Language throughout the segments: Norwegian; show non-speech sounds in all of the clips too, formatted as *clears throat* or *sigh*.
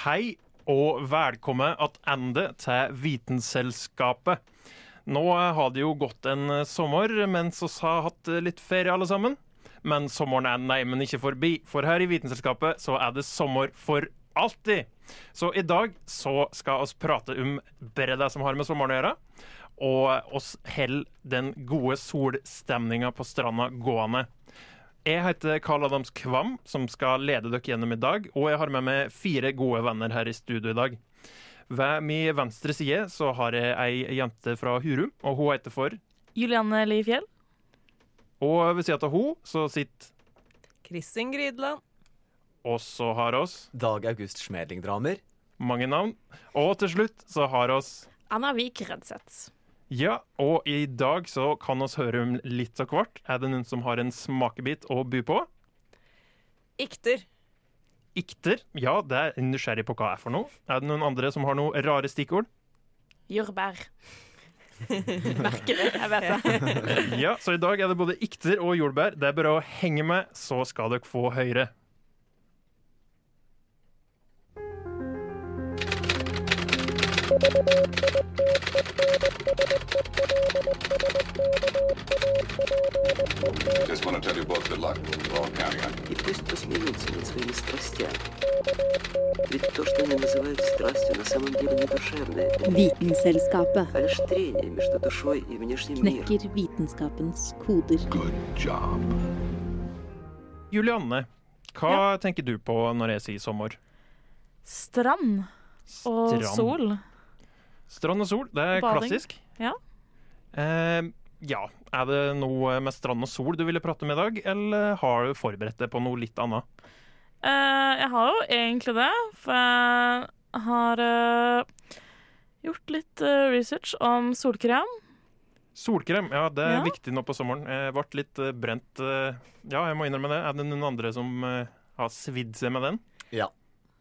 Hei og velkommen tilbake til Vitenselskapet. Nå har det jo gått en sommer mens vi har hatt litt ferie alle sammen. Men sommeren er neimen ikke forbi, for her i Vitenselskapet så er det sommer for alltid. Så i dag så skal vi prate om bare det som har med sommeren å gjøre. Og oss holder den gode solstemninga på stranda gående. Jeg heter Karl Adams Kvam, som skal lede dere gjennom i dag. Og jeg har med meg fire gode venner her i studio i dag. Ved min venstre side så har jeg ei jente fra Hurum, og hun heter for Julianne Li Fjell. Og ved siden av hun så sitter Kristin Grydland. Og så har oss Dag August Schmedling-dramer. mange navn. Og til slutt så har oss Anna Vik Redseth. Ja, og i dag så kan oss høre om litt av hvert. Er det noen som har en smakebit å by på? Ikter. Ikter? Ja, det er nysgjerrig på hva det er for noe. Er det noen andre som har noe rare stikkord? Jordbær. *laughs* Merker det, jeg vet det. Ja, så i dag er det både ikter og jordbær. Det er bare å henge med, så skal dere få høre. Just want to tell you both good luck. We're all counting on you. И пусть посмеются над своими страстями. Ведь то, что они называют страстью, на самом деле не душевное, Vitenselskapet а лишь трение между душой и внешним миром. knekker vitenskapens koder. Good job. Julianne, hva tenker du på når jeg sier sommer? Strand og Strand. sol. Strand og sol, det er Bading. klassisk. Ja. Eh, ja. Er det noe med strand og sol du ville prate om i dag, eller har du forberedt deg på noe litt annet? Eh, jeg har jo egentlig det, for jeg har eh, gjort litt eh, research om solkrem. Solkrem, ja, det er Ja. viktig nå på sommeren. Jeg ble litt eh, brent. eh, ja, jeg må innrømme det. Er det noen andre som har svidd seg med den? Ja.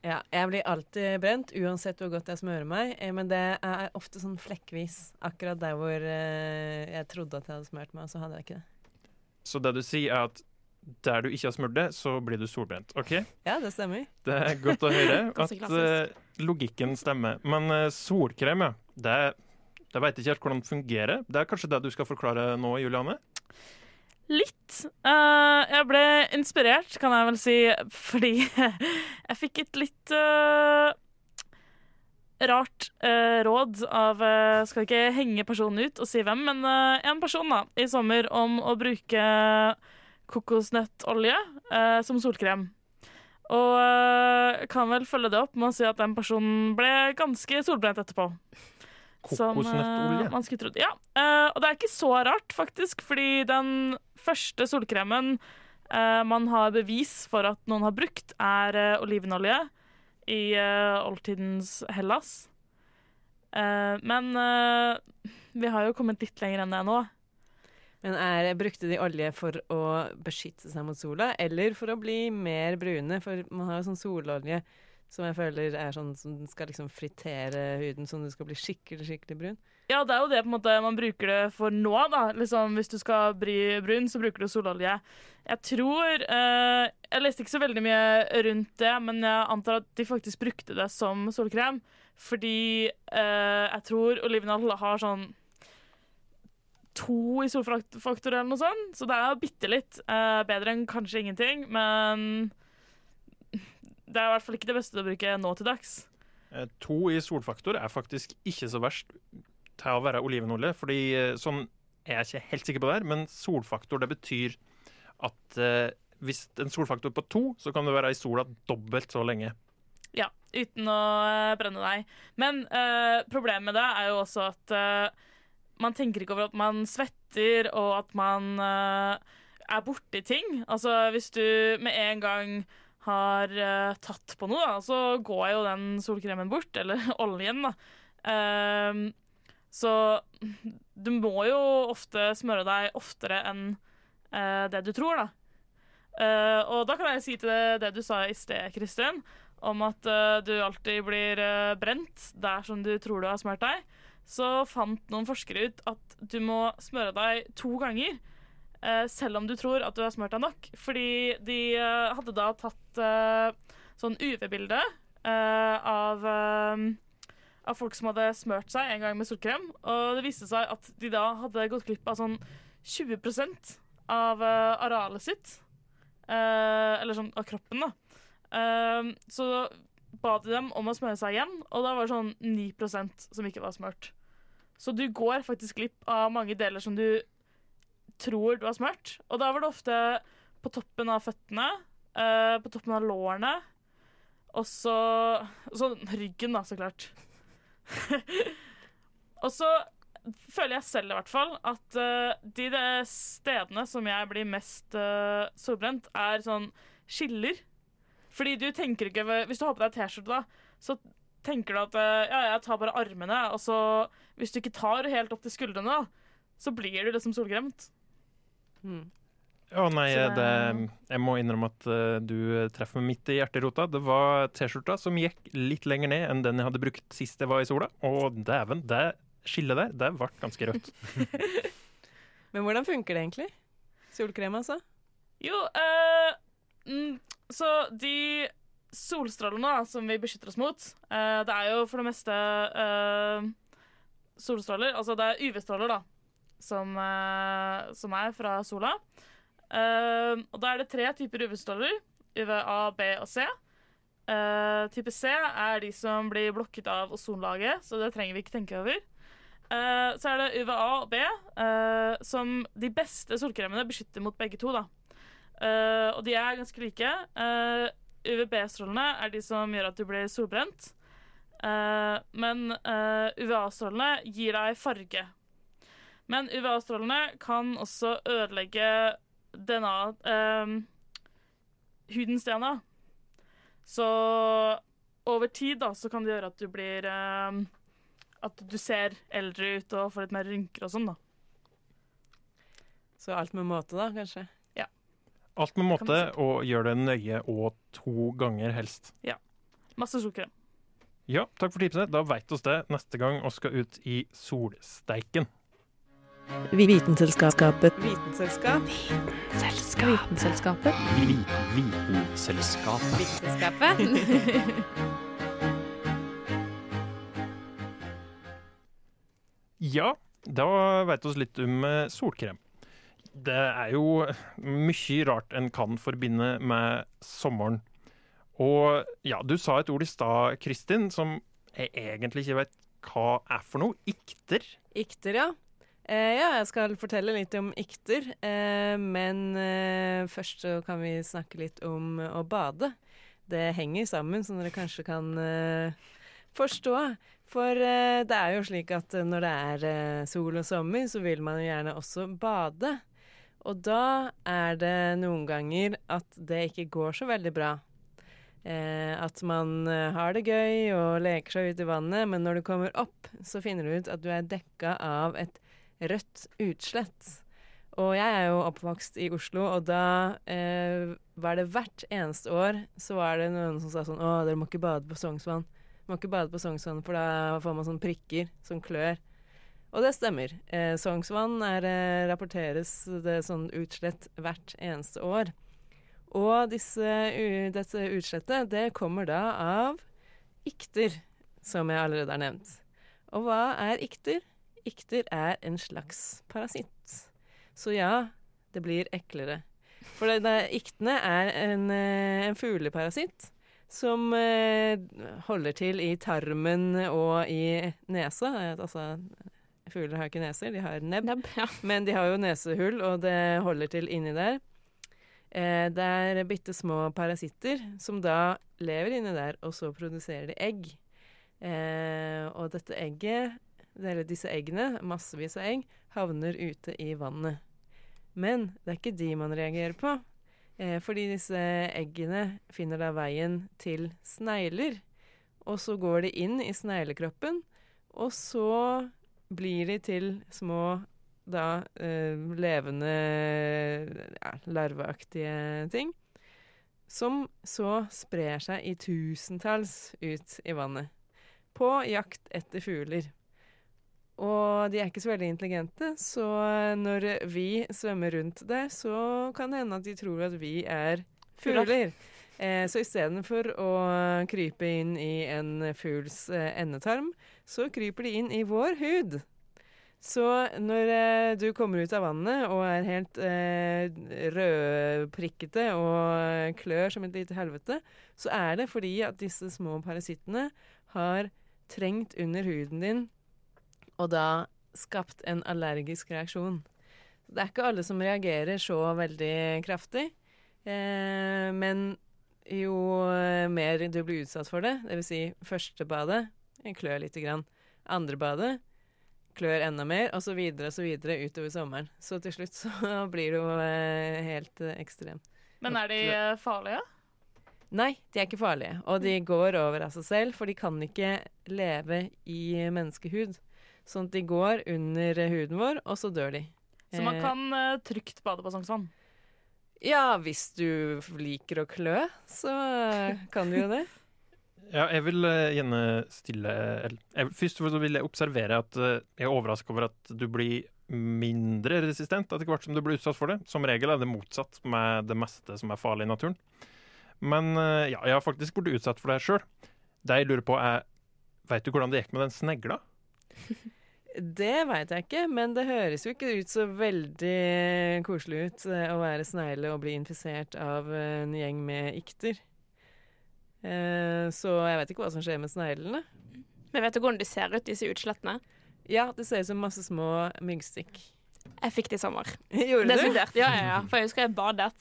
Ja, jeg blir alltid brent, uansett hvor godt jeg smører meg. Eh, Men det er ofte sånn flekkvis. Akkurat der hvor eh, jeg trodde at jeg hadde smørt meg, så hadde jeg ikke det. Så det du sier, er at der du ikke har smurt det, så blir du solbrent. OK? Ja, det stemmer. Det er godt å høre *laughs* at eh, logikken stemmer. Men solkrem, ja. Det, det veit ikke helt hvordan det fungerer. Det er kanskje det du skal forklare nå, Juliane? Litt. Uh, jeg ble inspirert, kan jeg vel si, fordi *laughs* jeg fikk et litt uh, rart uh, råd av Skal ikke henge personen ut og si hvem, men en person da, i sommer om å bruke kokosnøttolje som solkrem. Og kan vel følge det opp med å si at den personen ble ganske solbrent etterpå. Som, eh, Kokosnøttolje? man skulle trodd. Ja, eh, og det er ikke så rart, faktisk, fordi den første solkremen eh, man har bevis for at noen har brukt, er olivenolje i oldtidens Hellas. Eh, men vi har jo kommet litt lenger enn det nå. Men er, brukte de olje for å beskytte seg mot sola, eller for å bli mer brune? For man har jo sånn sololje som jeg føler er sånn som skal liksom fritere huden, sånn at du skal bli skikkelig, skikkelig brun. Ja, det er jo det på en måte man bruker det for nå, da. Liksom, hvis du skal bli brun, så bruker du sololje. Jeg tror eh, Jeg leste ikke så veldig mye rundt det, men jeg antar at de faktisk brukte det som solkrem. Fordi eh, jeg tror olivenolje har sånn to i solfaktor eller noe sånt, så det er bitte litt eh, bedre enn kanskje ingenting, men det er i hvert fall ikke det beste å bruke nå til dags. Eh, To i solfaktor er faktisk ikke så verst til å være olivenolje, fordi eh, sånn er jeg ikke helt sikker på det her, men solfaktor det betyr at eh, hvis en solfaktor på to, så kan du være i sola dobbelt så lenge. Ja, uten å eh, brenne deg. Men eh, problemet med det er jo også at eh, man tenker ikke over at man svetter, og at man er borti ting. Altså hvis du med en gang har uh, tatt på noe, da, så går jo den solkremen bort, eller *laughs* oljen, da. Ehm, så du må jo ofte smøre deg oftere enn uh, det du tror, da. Eh, og da kan jeg si til det, det du sa i sted, Kristin, om at du alltid blir brent der som du tror du har smurt deg, så fant noen forskere ut at du må smøre deg to ganger. Eh, selv om du tror at du har smurt deg nok. Fordi de eh, hadde da tatt eh, sånn UV-bilde av, av folk som hadde smurt seg en gang med solkrem. Og det viste seg at de da hadde gått glipp av sånn 20 av arealet sitt. Eller sånn av kroppen, da. Så ba de dem om å smøre seg igjen, og da var det sånn 9% som ikke var smurt. Så du går faktisk glipp av mange deler som du tror du har smurt. Og da var det ofte på toppen av føttene, eh, på toppen av lårene, og så så ryggen, da, så klart. *laughs* og så føler jeg selv i hvert fall at eh, de, de stedene som jeg blir mest uh, solbrent, er sånn skiller. Fordi du tenker ikke Hvis du har på deg T-skjorte, da, så tenker du at ja, jeg tar bare armene, og så hvis du ikke tar helt opp til skuldrene, da, så blir du liksom solgremt. Mm. Å nei, det, det- jeg må innrømme at eh, du treffer meg midt i hjerterota. Det var T-skjorta som gikk litt lenger ned enn den jeg hadde brukt sist jeg var i sola. Og dæven, det skillet der, det ble ganske rødt. *laughs* Men hvordan funker det egentlig? Solkrem, altså? Jo, eh, mm, så de solstrålene da, som vi beskytter oss mot, eh, det er jo for det meste eh, solstråler, altså det er UV-stråler da, som, uh, som er fra sola. Uh, og da er det tre typer UV-stråler, UVA, B og C. Eh, type C er de som blir blokket av ozonlaget, så det trenger vi ikke tenke over. Så er det UVA og B, som de beste solkremene beskytter mot begge to. da. Uh, og de er ganske like. Uh, UVB-strålene er de som gjør at du blir solbrent. Uh, men UVA-strålene gir deg farge. Men UVA-strålene kan også ødelegge DNA eh, Hudens DNA. Så over tid da, så kan det gjøre at du blir eh, At du ser eldre ut og får litt mer rynker og sånn, da. Så alt med måte, da, kanskje? Ja. Alt med måte, og gjør det nøye og to ganger helst. Ja. Masse solkrem. Ja, takk for tipset. Da veit oss det neste gang vi skal ut i solsteiken. Vitenselskapet. Vitenselskap. Vitenselskapet. Vitenselskapet. Vitenselskapet. *laughs* Ja, da veit oss litt om eh, solkrem. Det er jo mye rart en kan forbinde med sommeren. Og ja, du sa et ord i stad, Kristin, som jeg egentlig ikke vet hva er for noe. Ikter? Ikter, ja. Eh, ja, jeg skal fortelle litt om ikter. Eh, men eh, først så kan vi snakke litt om å bade. Det henger sammen, som dere kanskje kan forstå. For det er jo slik at når det er sol og sommer, så vil man jo gjerne også bade. Og da er det noen ganger at det ikke går så veldig bra. At man har det gøy og leker seg ut i vannet, men når du kommer opp, så finner du ut at du er dekka av et rødt utslett. Og jeg er jo oppvokst i Oslo, og da eh, var det hvert eneste år så var det noen som sa sånn Å, dere må ikke bade på Sognsvann. Må ikke bade på Sognsvann, for da får man sånne prikker som klør. Og det stemmer. Eh, Sognsvann er, eh, rapporteres det sånn utslett hvert eneste år. Og disse, dette utslettet, det kommer da av ikter, som jeg allerede har nevnt. Og hva er ikter? Ikter er en slags parasitt. Så ja, det blir eklere. For det, det, iktene er en, eh, en fugleparasitt som eh, holder til i tarmen og i nesa. Altså, fugler har ikke neser, de har nebb. Nebb, ja. Men de har jo nesehull, og det holder til inni der. Eh, det er bitte små parasitter som da lever inni der, og så produserer de egg. Eh, og dette egget, eller disse eggene, massevis av egg, havner ute i vannet. Men det er ikke de man reagerer på. Eh, fordi disse eggene finner da veien til snegler. Og så går de inn i sneglekroppen, og så blir de til små da eh, levende ja, larveaktige ting. Som så sprer seg i tusentalls ut i vannet. På jakt etter fugler. Og de er ikke så veldig intelligente, så når vi svømmer rundt der, så kan det hende at de tror at vi er fugler. Eh, så istedenfor å krype inn i en fugls eh, endetarm, så kryper de inn i vår hud. Så når eh, du kommer ut av vannet og er helt eh, rødprikkete og klør som et lite helvete, så er det fordi at disse små parasittene har trengt under huden din og da skapt en allergisk reaksjon. Det er ikke alle som reagerer så veldig kraftig, eh, men jo mer du blir utsatt for det, dvs. Si første badet klør lite grann, andre badet klør enda mer, og så videre og så videre utover sommeren. Så til slutt så *laughs* blir det jo eh, helt eh, ekstremt. Men er de farlige? Nei, de er ikke farlige. Og de går over av seg selv, for de kan ikke leve i menneskehud. Sånn at de går under huden vår, og så dør de. Så man Eh, kan eh, trygt bade på Sognsvann? Ja, hvis du liker å klø, så kan du jo det. *laughs* Ja, jeg vil eh, gjerne stille jeg, Først så vil jeg observere at eh, jeg er overrasket over at du blir mindre resistent etter hvert som du blir utsatt for det. Som regel er det motsatt med det meste som er farlig i naturen. Men eh, ja, jeg har faktisk blitt utsatt for det sjøl. Det jeg lurer på, er Veit du hvordan det gikk med den snegla? *laughs* Det veit jeg ikke, men det høres jo ikke ut så veldig koselig ut eh, å være snegle og bli infisert av eh, en gjeng med ikter. Eh, så jeg vet ikke hva som skjer med sneglene. Men vet du hvordan de ser ut, disse utslettene? Ja, det ser ut som masse små myggstikk. Jeg fikk det i sommer. *laughs* Gjorde du? Desidert. Ja, ja, ja. For jeg husker jeg badet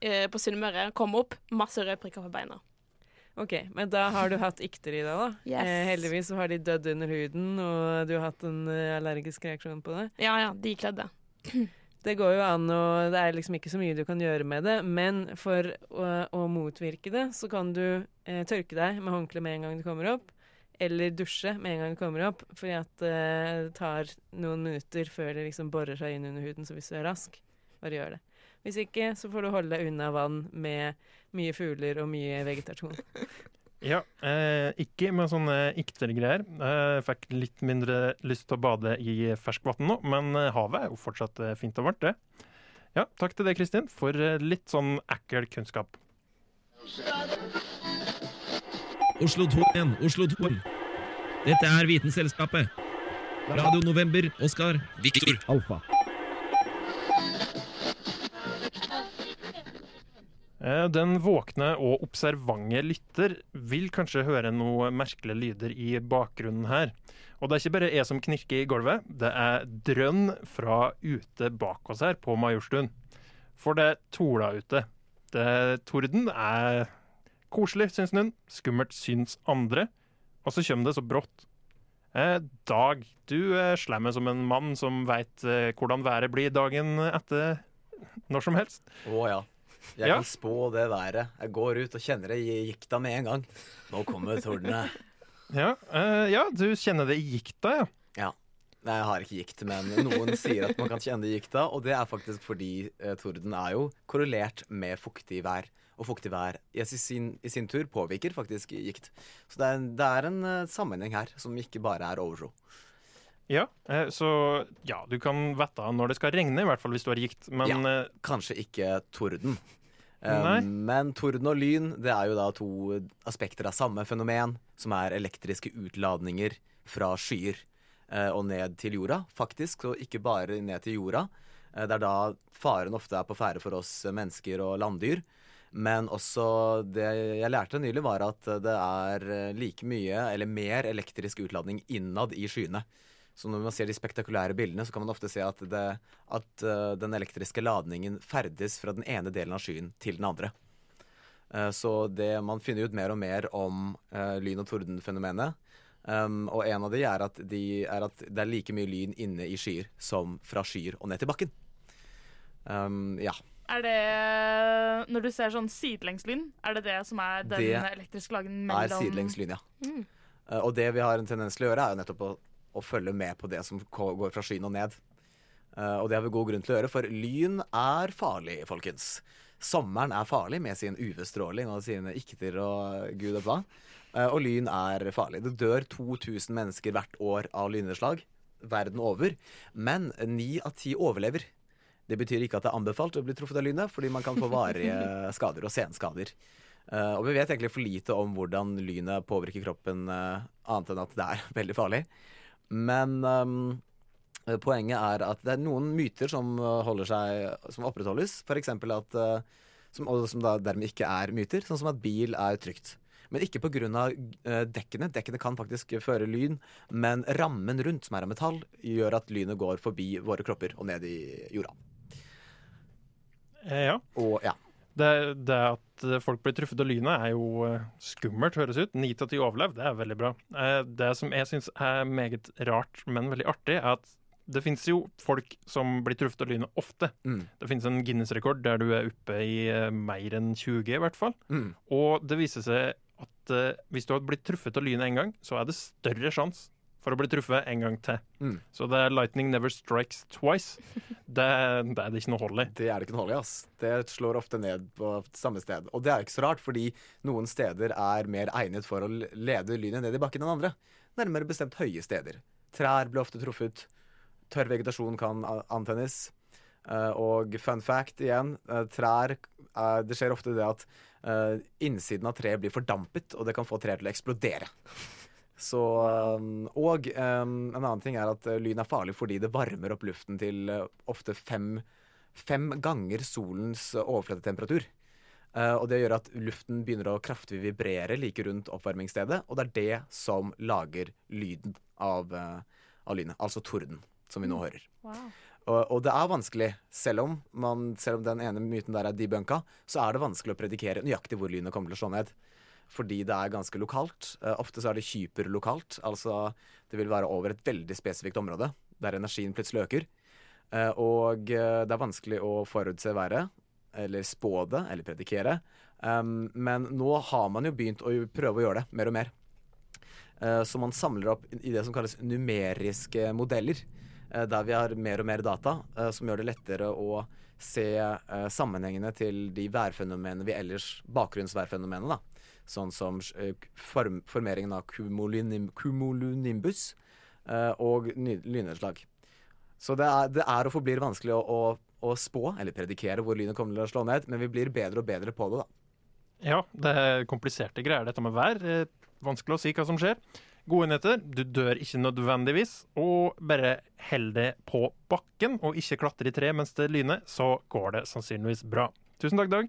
på Sunnmøre, kom opp, masse røde prikker på beina. Ok, men da har du hatt ikter i deg, da. *laughs* Yes. Eh, heldigvis så har de dødd under huden, og du har hatt en eh, allergisk reaksjon på det. Ja, ja, de kledde. *clears throat* Det går jo an, og det er liksom ikke så mye du kan gjøre med det, men for å, å motvirke det, så kan du eh, tørke deg med håndkle med en gang du kommer opp, eller dusje med en gang du kommer opp, fordi at eh, det tar noen minutter før det liksom borer seg inn under huden, så hvis du er rask, bare gjør det. Hvis ikke, så får du holde deg unna vann med mye fugler og mye vegetasjon. *laughs* Ja, eh, ikke med sånne iktergreier. Eh, fikk litt mindre lyst til å bade i ferskvann nå, men eh, havet er jo fortsatt eh, fint og varmt, det. Ja, takk til deg, Kristin, for eh, litt sånn ekkel kunnskap. Oslo 2 igjen, Oslo 2. Dette er Vitenselskapet. Radio November, Oskar, Viktor, Alfa. Den våkne og observante lytter vil kanskje høre noen merkelige lyder i bakgrunnen her. Og det er ikke bare jeg som knirker i gulvet, det er drønn fra ute bak oss her på Majorstuen. For det tola ute. Det, torden er koselig, syns noen. Skummelt syns andre. Og så kommer det så brått. Eh, Dag, du er slemme som en mann som veit eh, hvordan været blir dagen etter når som helst. Å ja. Jeg Ja. kan spå det været. Jeg går ut og kjenner det i gikta med en gang. Nå kommer tordenet. *laughs* Ja, uh, ja, du kjenner det i gikta, ja. Ja. Nei, jeg har ikke gikt, men noen sier at man kan kjenne det i gikta, og det er faktisk fordi eh, torden er jo korrelert med fuktig vær. Og fuktig vær i sin, i sin tur påvirker faktisk gikt. Så det er, det er en uh, sammenheng her som ikke bare er overtro. Ja, eh, så ja, du kan vite når det skal regne, i hvert fall hvis du har gikt. Men Ja. eh, Kanskje ikke torden. Eh, Nei. men torden og lyn det er jo da to aspekter av samme fenomen, som er elektriske utladninger fra skyer og ned til jorda, faktisk, og ikke bare ned til jorda. Det er da faren ofte er på ferde for oss mennesker og landdyr. Men også det jeg lærte nylig, var at det er like mye eller mer elektrisk utladning innad i skyene. Så når man ser de spektakulære bildene, så kan man ofte se at, det, at uh, den elektriske ladningen ferdes fra den ene delen av skyen til den andre. Eh, så det, man finner ut mer og mer om uh, lyn- og tordenfenomenet. Um, og en av de er, at de er at det er like mye lyn inne i skyer som fra skyer og ned til bakken. Um, ja. Er det Når du ser sånn sidelengslyn, er det det som er den Det elektriske lagen er mellom sidelengslyn, ja. Mm. Uh, og det vi har en tendens til å gjøre, er jo nettopp å, å følge med på det som går fra skyen og ned. Uh, og det har vi god grunn til å gjøre, for lyn er farlig, folkens. Sommeren er farlig med sin UV-stråling og sine ikter og gud og hva. Uh, og lyn er farlig. Det dør 2000 mennesker hvert år av lynnedslag verden over. Men ni av ti overlever. Det betyr ikke at det er anbefalt å bli truffet av lynet, fordi man kan få varige *laughs* skader og senskader. Uh, og vi vet egentlig for lite om hvordan lynet påvirker kroppen, annet enn at det er *laughs* veldig farlig. Men eh, poenget er at det er noen myter som eh, seg Som opprettholdes. For at uh, som, som dermed ikke er myter. Sånn som at bil er trygt. Men ikke pga. Uh, dekkene. Dekkene kan faktisk føre lyn, men rammen rundt, som er av metall, gjør at lynet går forbi våre kropper og ned i jorda. Eh, ja. Og ja. Det, det at folk blir truffet av lynet, er jo eh, skummelt, høres ut. Ni av ti overlever, det er veldig bra. Eh, Det som jeg syns er meget rart, men veldig artig, er at det finnes jo folk som blir truffet av lynet ofte. Mm. Det finnes en Guinness-rekord der du er oppe i eh, mer enn 20, i hvert fall. Mm. Og det viser seg at hvis du har blitt truffet av lynet en gang, så er det større sjanse for å bli truffet en gang til. Mm. Så det er 'lightning never strikes twice'. *laughs* Det, det er det ikke noe hold i. Det er det ikke noe hold i, ass. Det slår ofte ned på samme sted. Og det er ikke så rart, fordi noen steder er mer egnet for å lede lynet ned i bakken enn andre. Nærmere bestemt høye steder. Trær blir ofte truffet. Tørr vegetasjon kan antennes. Eh, og fun fact igjen, eh, trær eh, Det skjer ofte det at innsiden av treet blir fordampet, og det kan få trær til å eksplodere. Så, um, og um, en annen ting er at uh, lyn er farlig fordi det varmer opp luften til uh, ofte fem, fem ganger solens overflatetemperatur. Uh, og det gjør at luften begynner å kraftig vibrere like rundt oppvarmingsstedet, og det er det som lager lyden av, uh, av lynet. Altså torden, som vi nå hører. Wow. Og, og det er vanskelig, selv om, man, selv om den ene myten der er debunka, så er det vanskelig å predikere nøyaktig hvor lynet kommer til å slå ned. Fordi det er ganske lokalt. Eh, ofte så er det hyperlokalt. Altså det vil være over et veldig spesifikt område der energien plutselig øker. Eh, og eh, det er vanskelig å forutse været, eller spå det, eller predikere. Men nå har man jo begynt å prøve å gjøre det mer og mer. Så man samler opp i det som kalles numeriske modeller. Der vi har mer og mer data som gjør det lettere å se sammenhengene til de værfenomenene vi ellers Bakgrunnsværfenomenene, da. Sånn som eh, form, formeringen av cumulinim, cumulonimbus eh, og lynnedslag. Så det er, det er og forblir vanskelig å, å, å spå eller predikere hvor lynet kommer til å slå ned, men vi blir bedre og bedre på det, da. Ja, det er kompliserte greier, dette med vær. Eh, Vanskelig å si hva som skjer. Gode nyheter, du dør ikke nødvendigvis. Og bare held deg på bakken og ikke klatre i tre mens det lyner, så går det sannsynligvis bra. Tusen takk, Dag.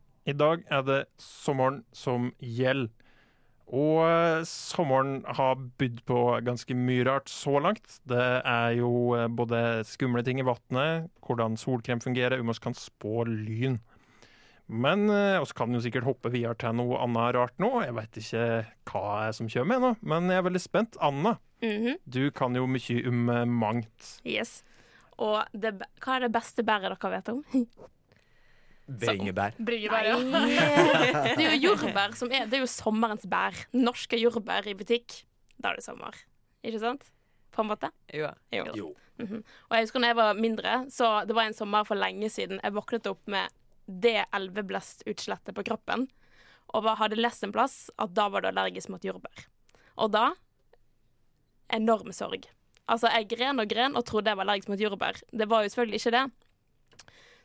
i dag er det sommeren som gjelder. Og eh, sommeren har bydd på ganske mye rart så langt. Det er jo eh, både skumle ting i vannet, hvordan solkrem fungerer, vi kan spå lyn. Men eh, vi kan jo sikkert hoppe videre til noe annet rart nå. Jeg vet ikke hva som kommer ennå, men jeg er veldig spent. Anna, Mhm. du kan jo mye om eh, mangt. Yes. Og det, hva er det beste bæret dere vet om? *laughs* Bringebær. Bringebær, ja. Nei, *laughs* det er jo jordbær som er Det er jo sommerens bær. Norske jordbær i butikk. Da er det sommer. Ikke sant? På en måte? Jo. Jo. Mhm. Og jeg husker da jeg var mindre, så det var en sommer for lenge siden jeg våknet opp med det elveblest-utslettet på kroppen, og hadde lest en plass at da var du allergisk mot jordbær. Og da enorm sorg. Altså, jeg gren og gren og trodde jeg var allergisk mot jordbær. Det var jo selvfølgelig ikke det.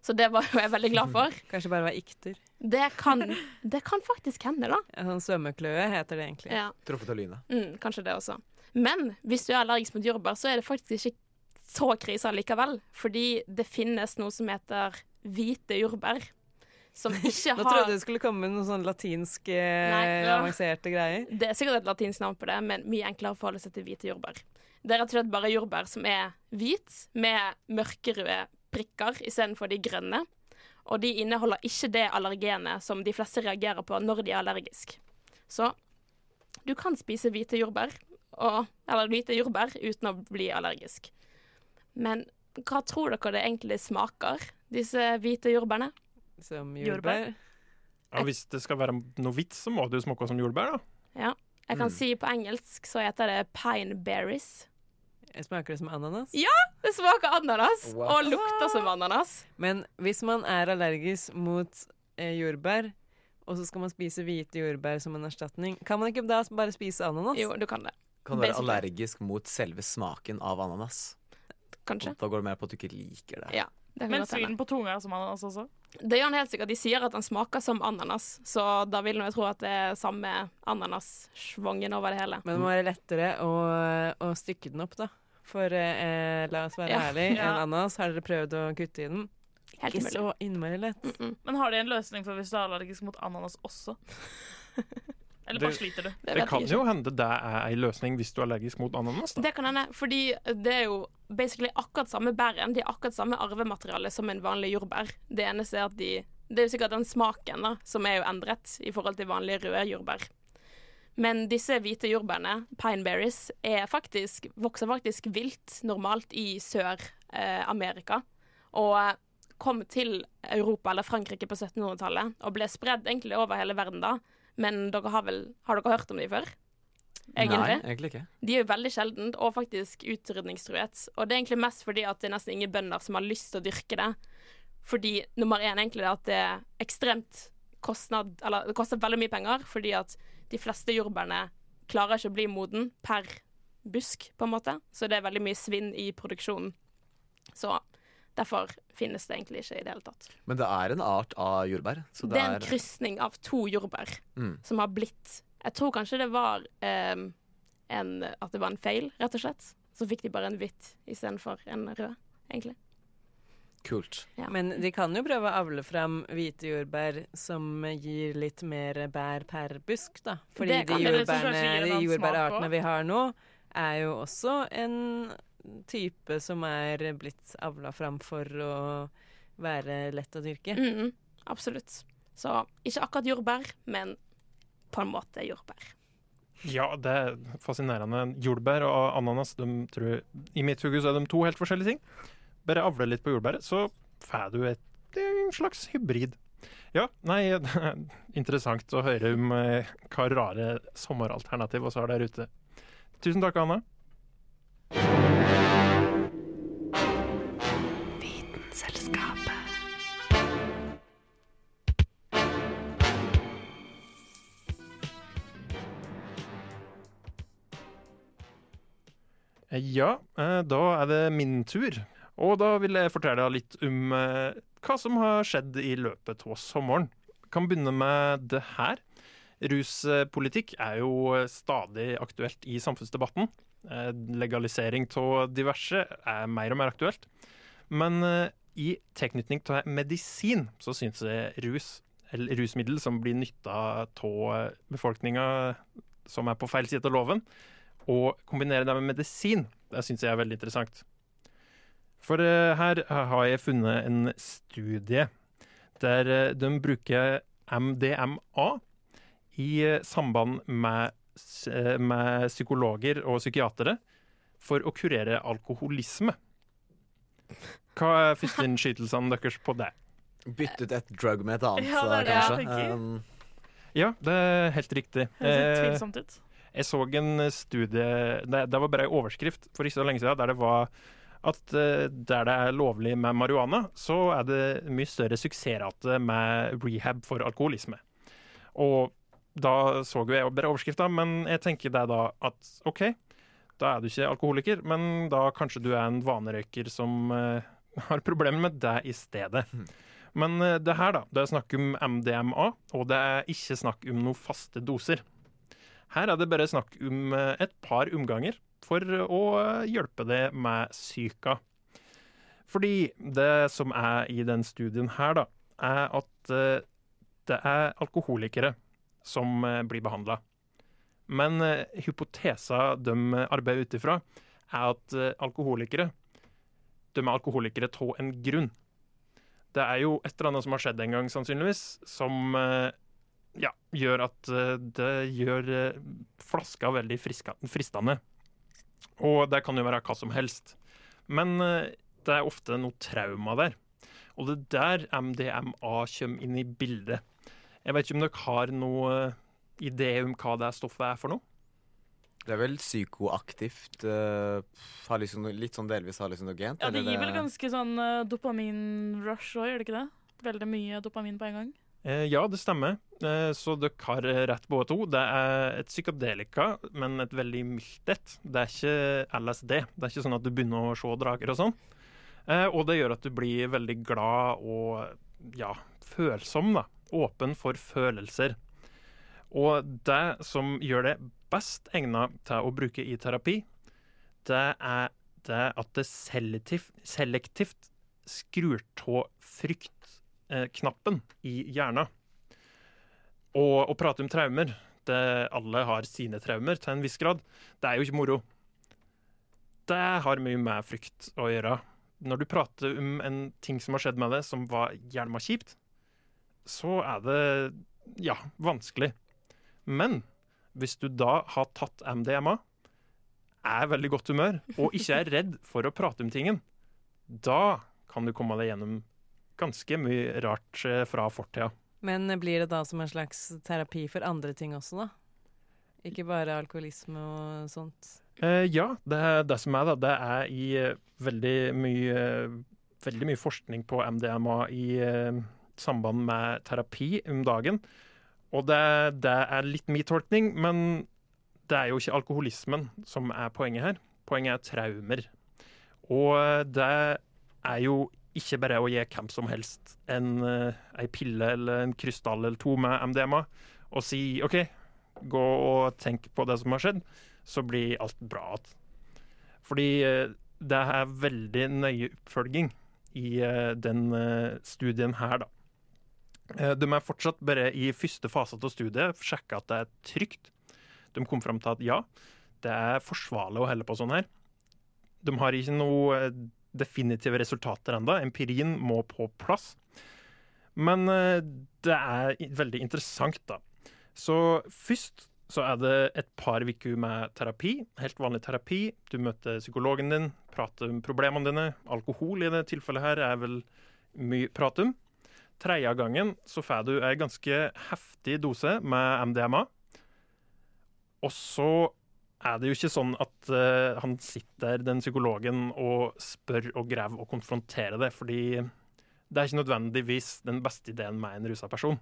Så det var jo jeg veldig glad for. *laughs* Kanskje bare var ikter. Det kan, *laughs* det kan faktisk hende, da. En sånn svømmekløe heter det egentlig. Ja. Truffet av lynet. Mm, kanskje det også. Men hvis du er allergisk mot jordbær, så er det faktisk ikke så krise likevel. Fordi det finnes noe som heter hvite jordbær. Som *laughs* ikke Nå trodde jeg det skulle komme noen sånn latinske, Nei, ja. avanserte greier. Det er sikkert et latinsk navn på det, men mye enklere å forholde seg til hvite jordbær. Det er rett og slett bare jordbær som er hvit, med mørkerøde prikker istedenfor de grønne. Og de inneholder ikke det allergenet som de fleste reagerer på når de er allergisk. Så du kan spise hvite jordbær, og, eller hvite jordbær uten å bli allergisk. Men hva tror dere det egentlig smaker, disse hvite jordbærene? Som Jordbær. Ja, hvis det skal være noe vits, så må det jo smake som jordbær, da. Ja. Jeg kan Mm. si på engelsk så heter det pine berries. Jeg Smaker det som ananas? Ja! Det smaker ananas, What? og lukter som ananas. Men hvis man er allergisk mot eh, jordbær, og så skal man spise hvite jordbær som en erstatning, kan man ikke da bare spise ananas? Jo, du kan det. Kan være Basically. allergisk mot selve smaken av ananas. Kanskje. Da går det mer på at du ikke liker det. Ja, det kan Men godt hende. på tunga som ananas også? Det gjør den helt sikkert. De sier at den smaker som ananas, så da vil nå jeg tro at det er samme ananassvongen over det hele. Men det må være lettere å, å stykke den opp, da. For eh, la oss være Ja. ærlige, Ja. en ananas, har dere prøvd å kutte i den? Helt Ikke så innmari lett. Men har de en løsning for hvis du er allergisk mot ananas også? *laughs* Eller bare sliter du? Det, kan jo hende det er ei løsning hvis du er allergisk mot ananas. da. Det kan hende, fordi det er jo basically akkurat samme bæren. De er akkurat samme arvemateriale som en vanlig jordbær. Det eneste er at de Det er jo sikkert den smaken da, som er jo endret i forhold til vanlige røde jordbær. Men disse hvite jordbærene, pineberries, er faktisk, vokser faktisk vilt normalt i Sør-Amerika. og eh, kom til Europa eller Frankrike på 1700-tallet og ble spredd egentlig over hele verden da. Men dere har vel Har dere hørt om de før? Egentlig? Nei, egentlig ikke. De er jo veldig sjeldent, og faktisk utrydningstruet. Og det er egentlig mest fordi at det er nesten ingen bønder som har lyst til å dyrke det. Fordi nummer én egentlig er at det er ekstremt kostnad Eller det koster veldig mye penger, fordi at de fleste jordbærene klarer ikke å bli moden per busk, på en måte. Så det er veldig mye svinn i produksjonen. Så derfor finnes det egentlig ikke i det hele tatt. Men det er en art av jordbær. Så Det er en krysning av to jordbær Mm. som har blitt Jeg tror kanskje det var eh, en, at det var en feil, rett og slett. Så fikk de bare en hvitt istedenfor en rød, egentlig. Kult. Men de kan jo prøve å avle fram hvite jordbær som gir litt mer bær per busk, da. Fordi de jordbærene, jordbærartene vi har nå, er jo også en type som er blitt avla fram for å være lett å dyrke. Mm, absolutt. Så ikke akkurat jordbær, men på en måte jordbær. Ja, det er fascinerende. Jordbær og ananas, de tror, i mitt hode er de to helt forskjellige ting. Bare avle litt på jordbæret, så får du et, en slags hybrid. Ja, nei, det *laughs* er interessant å høre om eh, hva rare sommeralternativ vi har der ute. Tusen takk, Anna. Ja, eh, da er det min tur. Og da vil jeg fortelle deg litt om eh, hva som har skjedd i løpet av sommeren. Kan begynne med det her. Ruspolitikk er jo stadig aktuelt i samfunnsdebatten. Eh, Legalisering av diverse er mer og mer aktuelt. Men eh, i tilknytning til medisin så syns jeg rus, eller rusmiddel som blir nytta av befolkninga som er på feil side av loven, og kombinere det med medisin, det syns jeg er veldig interessant. For eh, her har jeg funnet en studie der eh, de bruker MDMA i eh, samband med, eh, med psykologer og psykiatere for å kurere alkoholisme. Hva er førsteinnskytelsene deres på det? Bytte ut et drug med et annet, Ja, det er det kanskje. Um, Ja, det er helt riktig. Det ser Eh, tvilsomt ut. Jeg så en studie Det, det var bare en overskrift for ikke så lenge siden der det var at eh, der det er lovlig med marihuana, så er det mye større suksessrate med rehab for alkoholisme. Og da så jo jeg bare overskrifta, men jeg tenker det da at OK, da er du ikke alkoholiker, men da kanskje du er en vanerøyker som eh, har problemer med det i stedet. Men eh, det her, da, det er snakk om MDMA, og det er ikke snakk om noen faste doser. Her er det bare snakk om et par omganger for å eh, hjelpe det med psyka. Fordi det som er i den studien her, da, er at eh, det er alkoholikere som eh, blir behandla. Men hypotesa de arbeider ut ifra, er at alkoholikere de er alkoholikere av en grunn. Det er jo et eller annet som har skjedd en gang, sannsynligvis, som ja, gjør at det gjør flaska veldig fristende. Og det kan jo være hva som helst. Men eh, det er ofte noe trauma der. Og det er der MDMA kommer inn i bildet. Jeg vet ikke om dere har noe eh, idé om hva det stoffet er for noe? Det er vel psykoaktivt. Uh, har liksom, litt sånn delvis hallusinogent. Ja, det gir vel ganske sånn uh, dopamin-rush òg, gjør det ikke det? Veldig mye dopamin på en gang. Eh, ja, det stemmer. Eh, så dere har rett på to. Det er et psykadelika, men et veldig mildt et. Det er ikke LSD. Det er ikke sånn at du begynner å se drager og sånn. Eh, og det gjør at du blir veldig glad og ja, følsom, da. Åpen for følelser. Og det som gjør det best egnet til å bruke i terapi, det er det at det selektivt, selektivt skrur av fryktknappen i hjernen. Og å prate om traumer det Alle har sine traumer til en viss grad. Det er jo ikke moro. Det har mye med frykt å gjøre. Når du prater om en ting som har skjedd med deg, som var jævla kjipt, så er det ja, vanskelig. Men hvis du da har tatt MDMA, er veldig godt humør og ikke er redd for å prate om tingen, da kan du komme deg gjennom ganske mye rart eh, fra fortida. Men blir det da som en slags terapi for andre ting også, da? Ikke bare alkoholisme og sånt? Eh, ja, det, er det som er, da, det er i eh, veldig mye eh, Veldig mye forskning på MDMA i eh, samband med terapi om dagen. Og det, det er litt min tolkning, men det er jo ikke alkoholismen som er poenget her. Poenget er traumer. Og eh, det er jo ikke bare å gi hvem som helst en, en pille eller en krystall eller to med MDMA og si OK, gå og tenk på det som har skjedd, så blir alt bra igjen. Fordi eh, det er veldig nøye oppfølging i eh, den eh, studien her, da. Eh, De er fortsatt bare i første fase av studiet, sjekka at det er trygt. De kom fram til at ja, det er forsvarlig å helle på sånn her. De har ikke noe eh, definitive resultater ennå. Empirien må på plass. Men eh, det er veldig interessant, da. Så først så er det et par uker med terapi. Helt vanlig terapi. Du møter psykologen din, prater om problemene dine. Alkohol i det tilfellet her er vel mye prat om. Tredje gangen så får du ei ganske heftig dose med MDMA. Og så er det jo ikke sånn at uh, han sitter, den psykologen, og spør og graver og konfronterer det, fordi det er ikke nødvendigvis den beste ideen med en rusa person.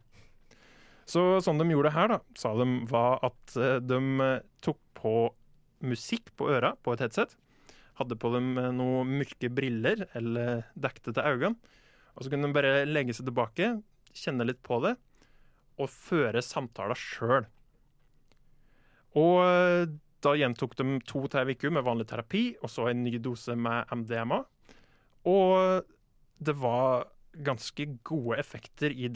Så sånn de gjorde det her, da, sa de, var at eh, de tok på musikk på øra på et headset. Hadde på dem eh, noen mørke briller eller dekte til øynene. Og så kunne de bare legge seg tilbake, kjenne litt på det, og føre samtaler sjøl. Og da gjentok de to til ei med vanlig terapi, og så en ny dose med MDMA. Og det var ganske gode effekter i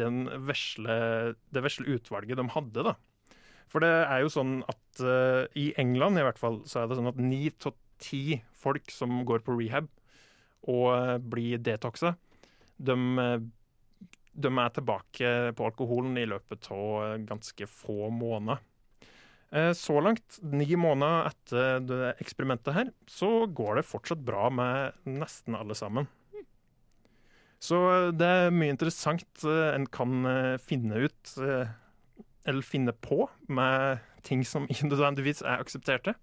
vesle, det vesle utvalget de hadde, da. For det er jo sånn at uh, i England i hvert fall, så er det sånn at ni til ti folk som går på rehab og eh, blir detoxa, de, eh, de er tilbake på alkoholen i løpet av ganske få måneder. Eh, Så langt, ni måneder etter det eksperimentet her, så går det fortsatt bra med nesten alle sammen. Så eh, det er mye interessant eh, en kan finne ut, eller finne på, med ting som *laughs* ikke er aksepterte.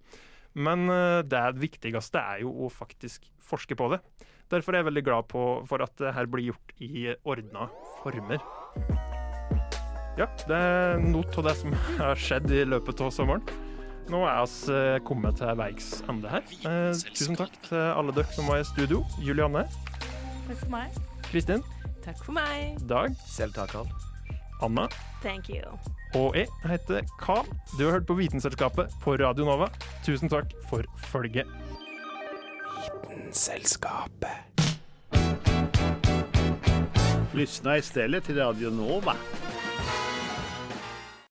Men det viktigste er jo å faktisk forske på det. Derfor er jeg veldig glad på, for at det her blir gjort i ordna former. Ja, det er noe av det som *laughs* har skjedd i løpet av sommeren. Nå er vi eh, kommet til veis ende her. Eh, tusen takk til alle dere som var i studio. Julianne, Takk for meg. Kristin, Takk for meg. Dag, Selv takk, Karl. Anna Thank you. og jeg heter Carl. Du har hørt på Vitenselskapet på Radio Nova. Tusen takk for følget. Vitenselskapet. Lyssna istället till Radio Nova.